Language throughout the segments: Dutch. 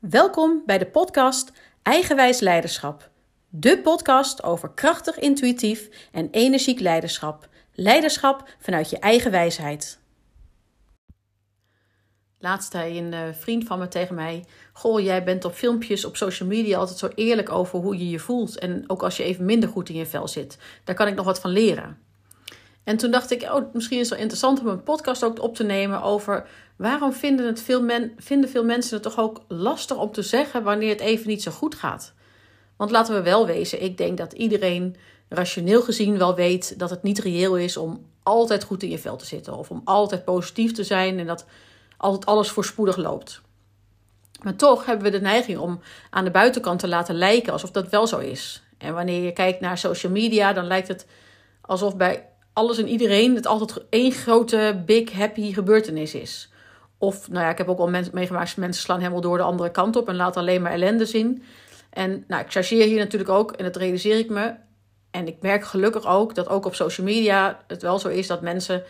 Welkom bij de podcast Eigenwijs Leiderschap. De podcast over krachtig, intuïtief en energiek leiderschap. Leiderschap vanuit je eigen wijsheid. Laatst zei een uh, vriend van me tegen mij: Goh, jij bent op filmpjes op social media altijd zo eerlijk over hoe je je voelt. En ook als je even minder goed in je vel zit. Daar kan ik nog wat van leren. En toen dacht ik, oh, misschien is het wel interessant om een podcast ook op te nemen over waarom vinden, het veel, men, vinden veel mensen het toch ook lastig om te zeggen wanneer het even niet zo goed gaat. Want laten we wel wezen, ik denk dat iedereen rationeel gezien wel weet dat het niet reëel is om altijd goed in je vel te zitten. Of om altijd positief te zijn en dat altijd alles voorspoedig loopt. Maar toch hebben we de neiging om aan de buitenkant te laten lijken alsof dat wel zo is. En wanneer je kijkt naar social media, dan lijkt het alsof bij alles en iedereen het altijd één grote, big, happy gebeurtenis is. Of, nou ja, ik heb ook al mensen meegemaakt, mensen slaan helemaal door de andere kant op en laten alleen maar ellende zien. En nou, ik chargeer hier natuurlijk ook en dat realiseer ik me. En ik merk gelukkig ook dat ook op social media het wel zo is dat mensen.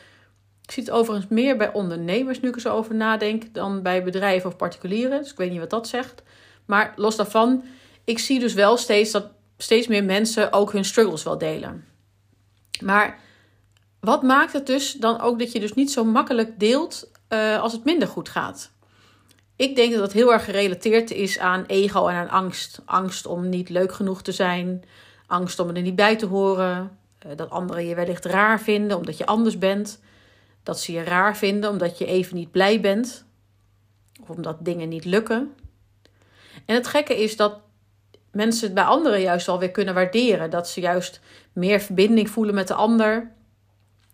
Ik zie het overigens meer bij ondernemers nu ik zo over nadenk dan bij bedrijven of particulieren. Dus ik weet niet wat dat zegt. Maar los daarvan, ik zie dus wel steeds dat steeds meer mensen ook hun struggles wel delen. Maar wat maakt het dus dan ook dat je dus niet zo makkelijk deelt uh, als het minder goed gaat? Ik denk dat dat heel erg gerelateerd is aan ego en aan angst. Angst om niet leuk genoeg te zijn, angst om er niet bij te horen, uh, dat anderen je wellicht raar vinden omdat je anders bent, dat ze je raar vinden omdat je even niet blij bent of omdat dingen niet lukken. En het gekke is dat mensen het bij anderen juist alweer kunnen waarderen, dat ze juist meer verbinding voelen met de ander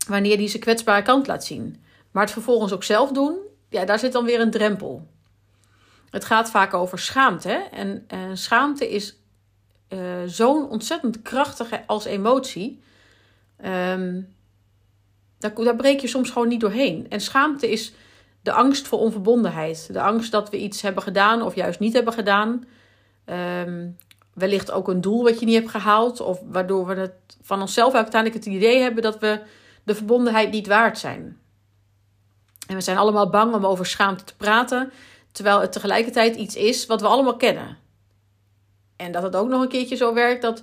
wanneer die zijn kwetsbare kant laat zien. Maar het vervolgens ook zelf doen, ja, daar zit dan weer een drempel. Het gaat vaak over schaamte. Hè? En, en schaamte is uh, zo'n ontzettend krachtige als emotie. Um, daar, daar breek je soms gewoon niet doorheen. En schaamte is de angst voor onverbondenheid. De angst dat we iets hebben gedaan of juist niet hebben gedaan. Um, wellicht ook een doel wat je niet hebt gehaald. Of waardoor we het van onszelf uiteindelijk het idee hebben dat we de verbondenheid niet waard zijn. En we zijn allemaal bang om over schaamte te praten, terwijl het tegelijkertijd iets is wat we allemaal kennen. En dat het ook nog een keertje zo werkt dat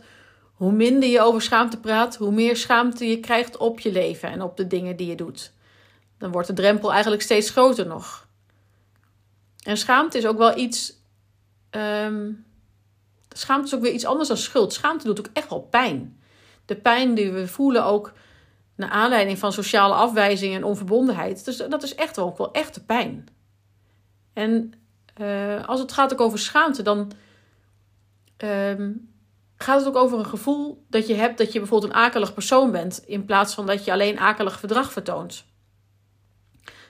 hoe minder je over schaamte praat, hoe meer schaamte je krijgt op je leven en op de dingen die je doet. Dan wordt de drempel eigenlijk steeds groter nog. En schaamte is ook wel iets. Um, schaamte is ook weer iets anders dan schuld. Schaamte doet ook echt wel pijn. De pijn die we voelen ook naar aanleiding van sociale afwijzing en onverbondenheid. Dus dat is echt wel, wel echte pijn. En uh, als het gaat ook over schaamte, dan um, gaat het ook over een gevoel dat je hebt dat je bijvoorbeeld een akelig persoon bent, in plaats van dat je alleen akelig gedrag vertoont.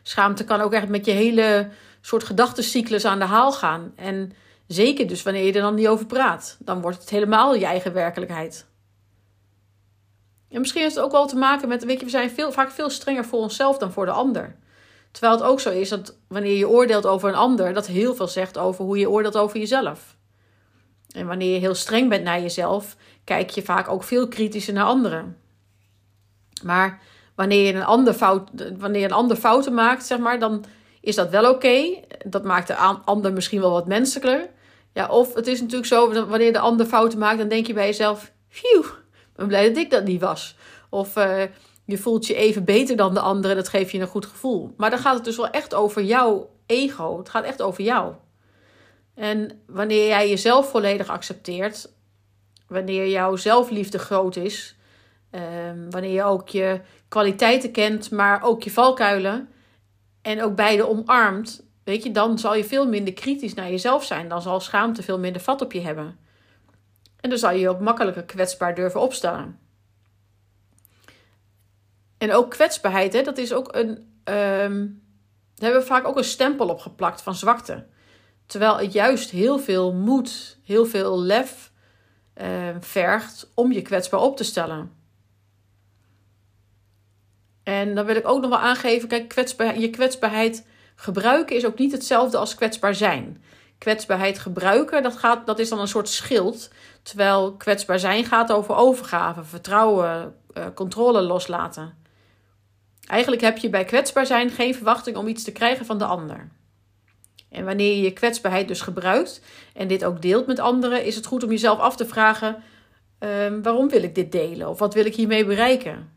Schaamte kan ook echt met je hele soort gedachtencyclus aan de haal gaan. En zeker dus wanneer je er dan niet over praat, dan wordt het helemaal je eigen werkelijkheid. En misschien heeft het ook wel te maken met, weet je, we zijn veel, vaak veel strenger voor onszelf dan voor de ander. Terwijl het ook zo is dat wanneer je oordeelt over een ander, dat heel veel zegt over hoe je oordeelt over jezelf. En wanneer je heel streng bent naar jezelf, kijk je vaak ook veel kritischer naar anderen. Maar wanneer een ander, fout, wanneer een ander fouten maakt, zeg maar, dan is dat wel oké. Dat maakt de ander misschien wel wat menselijker. Ja, of het is natuurlijk zo, wanneer de ander fouten maakt, dan denk je bij jezelf, phew, ben blij dat ik dat niet was. Of uh, je voelt je even beter dan de anderen, dat geeft je een goed gevoel. Maar dan gaat het dus wel echt over jouw ego. Het gaat echt over jou. En wanneer jij jezelf volledig accepteert, wanneer jouw zelfliefde groot is, um, wanneer je ook je kwaliteiten kent, maar ook je valkuilen en ook beide omarmt, weet je, dan zal je veel minder kritisch naar jezelf zijn. Dan zal schaamte veel minder vat op je hebben. En dan zal je ook makkelijker kwetsbaar durven opstellen. En ook kwetsbaarheid, hè, dat is ook een. Um, daar hebben we vaak ook een stempel op geplakt van zwakte. Terwijl het juist heel veel moed, heel veel lef uh, vergt om je kwetsbaar op te stellen. En dan wil ik ook nog wel aangeven: kijk, kwetsbaar, je kwetsbaarheid gebruiken is ook niet hetzelfde als kwetsbaar zijn kwetsbaarheid gebruiken, dat, gaat, dat is dan een soort schild. Terwijl kwetsbaar zijn gaat over overgave, vertrouwen, uh, controle loslaten. Eigenlijk heb je bij kwetsbaar zijn geen verwachting om iets te krijgen van de ander. En wanneer je je kwetsbaarheid dus gebruikt en dit ook deelt met anderen, is het goed om jezelf af te vragen: ehm, waarom wil ik dit delen? Of wat wil ik hiermee bereiken?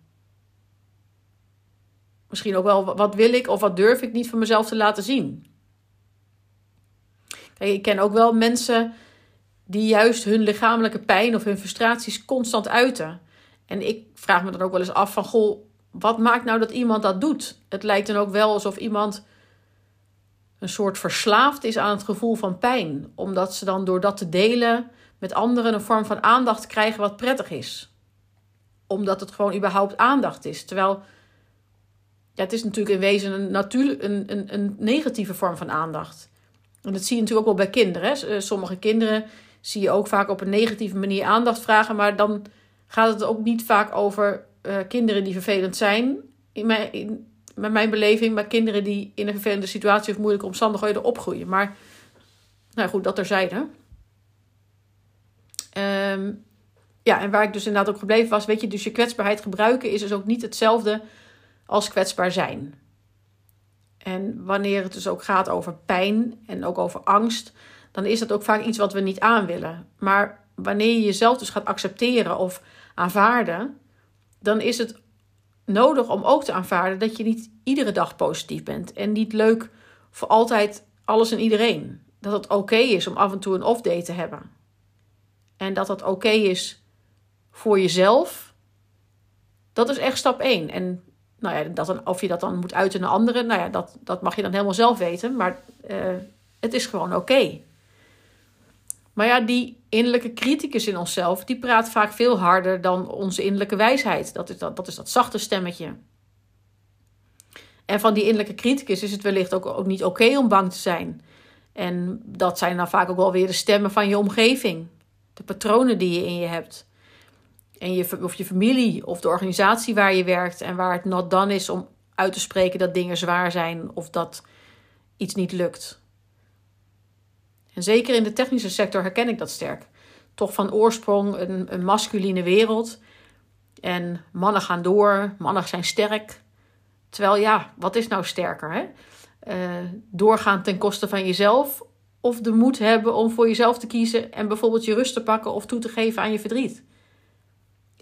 Misschien ook wel wat wil ik of wat durf ik niet van mezelf te laten zien. Ik ken ook wel mensen die juist hun lichamelijke pijn of hun frustraties constant uiten. En ik vraag me dan ook wel eens af van, goh, wat maakt nou dat iemand dat doet? Het lijkt dan ook wel alsof iemand een soort verslaafd is aan het gevoel van pijn. Omdat ze dan door dat te delen met anderen een vorm van aandacht krijgen wat prettig is. Omdat het gewoon überhaupt aandacht is. Terwijl ja, het is natuurlijk in wezen een, natuurlijk, een, een, een negatieve vorm van aandacht. En dat zie je natuurlijk ook wel bij kinderen. Hè. Sommige kinderen zie je ook vaak op een negatieve manier aandacht vragen. Maar dan gaat het ook niet vaak over uh, kinderen die vervelend zijn. In mijn, in, met mijn beleving, maar kinderen die in een vervelende situatie of moeilijke omstandigheden opgroeien. Maar, nou goed, dat terzijde. Um, ja, en waar ik dus inderdaad ook gebleven was, weet je, dus je kwetsbaarheid gebruiken is dus ook niet hetzelfde als kwetsbaar zijn. En wanneer het dus ook gaat over pijn en ook over angst, dan is dat ook vaak iets wat we niet aan willen. Maar wanneer je jezelf dus gaat accepteren of aanvaarden, dan is het nodig om ook te aanvaarden dat je niet iedere dag positief bent en niet leuk voor altijd alles en iedereen. Dat het oké is om af en toe een off-day te hebben. En dat het oké is voor jezelf. Dat is echt stap 1. En nou ja, dat dan, of je dat dan moet uiten naar anderen, nou ja, dat, dat mag je dan helemaal zelf weten. Maar uh, het is gewoon oké. Maar ja, die innerlijke criticus in onszelf, die praat vaak veel harder dan onze innerlijke wijsheid. Dat is dat, dat, is dat zachte stemmetje. En van die innerlijke criticus is het wellicht ook, ook niet oké om bang te zijn. En dat zijn dan vaak ook wel weer de stemmen van je omgeving. De patronen die je in je hebt. En je, of je familie of de organisatie waar je werkt en waar het not dan is om uit te spreken dat dingen zwaar zijn of dat iets niet lukt. En zeker in de technische sector herken ik dat sterk. Toch van oorsprong een, een masculine wereld. En mannen gaan door, mannen zijn sterk. Terwijl ja, wat is nou sterker? Hè? Uh, doorgaan ten koste van jezelf of de moed hebben om voor jezelf te kiezen en bijvoorbeeld je rust te pakken of toe te geven aan je verdriet.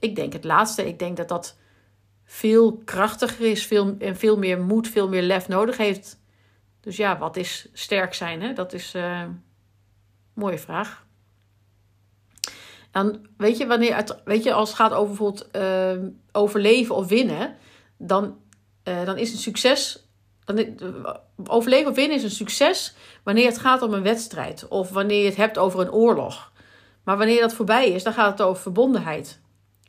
Ik denk het laatste. Ik denk dat dat veel krachtiger is veel, en veel meer moed, veel meer lef nodig heeft. Dus ja, wat is sterk zijn? Hè? Dat is uh, mooie vraag. Dan weet je, wanneer het, weet je, als het gaat over bijvoorbeeld uh, overleven of winnen, dan, uh, dan is een succes. Dan, overleven of winnen is een succes wanneer het gaat om een wedstrijd of wanneer je het hebt over een oorlog. Maar wanneer dat voorbij is, dan gaat het over verbondenheid.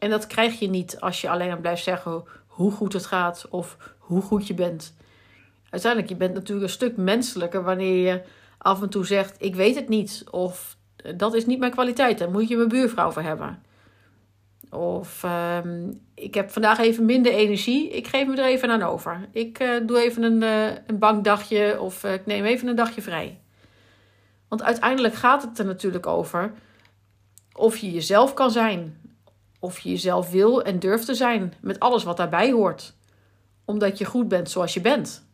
En dat krijg je niet als je alleen maar blijft zeggen hoe goed het gaat of hoe goed je bent. Uiteindelijk, je bent natuurlijk een stuk menselijker wanneer je af en toe zegt: Ik weet het niet. Of dat is niet mijn kwaliteit, daar moet je mijn buurvrouw voor hebben. Of um, ik heb vandaag even minder energie, ik geef me er even aan over. Ik uh, doe even een, uh, een bankdagje of ik neem even een dagje vrij. Want uiteindelijk gaat het er natuurlijk over of je jezelf kan zijn. Of je jezelf wil en durft te zijn met alles wat daarbij hoort. Omdat je goed bent zoals je bent.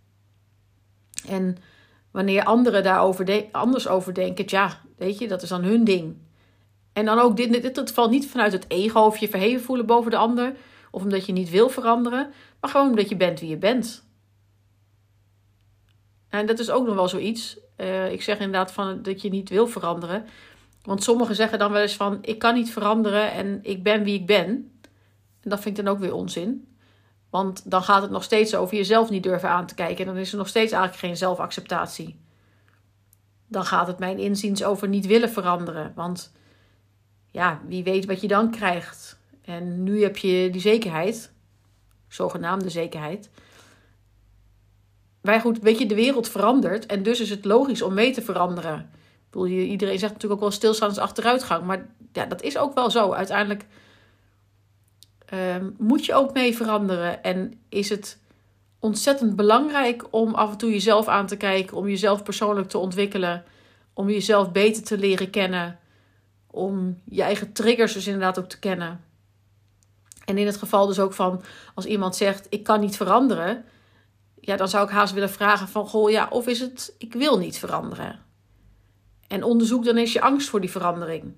En wanneer anderen daarover anders over denken, ja, weet je, dat is dan hun ding. En dan ook dit, dit, valt niet vanuit het ego of je verheven voelen boven de ander. Of omdat je niet wil veranderen. Maar gewoon omdat je bent wie je bent. En dat is ook nog wel zoiets. Uh, ik zeg inderdaad van dat je niet wil veranderen. Want sommigen zeggen dan wel eens van ik kan niet veranderen en ik ben wie ik ben. En dat vind ik dan ook weer onzin. Want dan gaat het nog steeds over jezelf niet durven aan te kijken. En dan is er nog steeds eigenlijk geen zelfacceptatie. Dan gaat het mijn inziens over niet willen veranderen. Want ja, wie weet wat je dan krijgt. En nu heb je die zekerheid, zogenaamde zekerheid. Maar goed, weet je, de wereld verandert en dus is het logisch om mee te veranderen bedoel, iedereen zegt natuurlijk ook wel stilstaan achteruitgang. Maar ja, dat is ook wel zo. Uiteindelijk um, moet je ook mee veranderen. En is het ontzettend belangrijk om af en toe jezelf aan te kijken. Om jezelf persoonlijk te ontwikkelen. Om jezelf beter te leren kennen. Om je eigen triggers dus inderdaad ook te kennen. En in het geval dus ook van als iemand zegt: Ik kan niet veranderen. ja, dan zou ik haast willen vragen van, goh, ja, of is het, ik wil niet veranderen. En onderzoek dan eens je angst voor die verandering.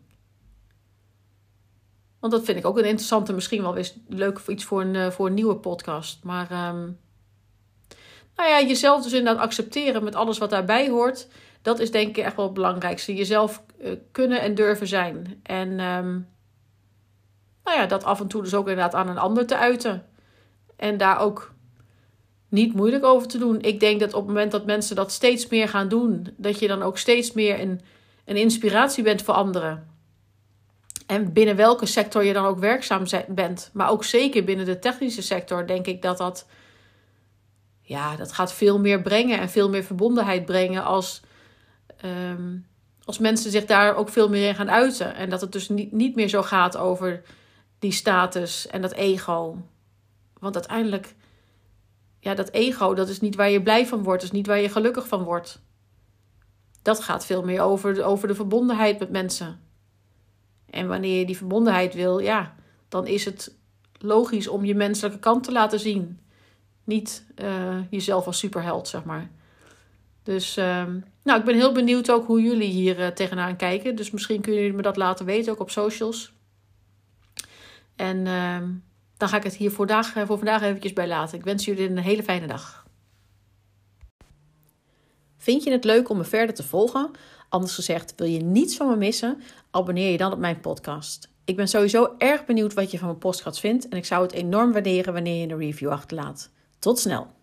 Want dat vind ik ook een interessante, misschien wel eens leuk iets voor een, eh, voor een nieuwe podcast. Maar um, nou ja, jezelf dus inderdaad accepteren met alles wat daarbij hoort. Dat is denk ik echt wel het belangrijkste. Jezelf uh, kunnen en durven zijn. En um, nou ja, dat af en toe dus ook inderdaad aan een ander te uiten. En daar ook niet moeilijk over te doen. Ik denk dat op het moment dat mensen dat steeds meer gaan doen, dat je dan ook steeds meer een, een inspiratie bent voor anderen. En binnen welke sector je dan ook werkzaam bent. Maar ook zeker binnen de technische sector denk ik dat dat. Ja, dat gaat veel meer brengen en veel meer verbondenheid brengen als. Ehm, als mensen zich daar ook veel meer in gaan uiten. En dat het dus niet, niet meer zo gaat over die status en dat ego. Want uiteindelijk, ja, dat ego, dat is niet waar je blij van wordt, dat is niet waar je gelukkig van wordt. Dat gaat veel meer over, over de verbondenheid met mensen. En wanneer je die verbondenheid wil, ja, dan is het logisch om je menselijke kant te laten zien. Niet uh, jezelf als superheld, zeg maar. Dus uh, nou, ik ben heel benieuwd ook hoe jullie hier uh, tegenaan kijken. Dus misschien kunnen jullie me dat laten weten, ook op socials. En uh, dan ga ik het hier voor vandaag, voor vandaag eventjes bij laten. Ik wens jullie een hele fijne dag. Vind je het leuk om me verder te volgen? Anders gezegd, wil je niets van me missen? Abonneer je dan op mijn podcast. Ik ben sowieso erg benieuwd wat je van mijn podcast vindt en ik zou het enorm waarderen wanneer je een review achterlaat. Tot snel!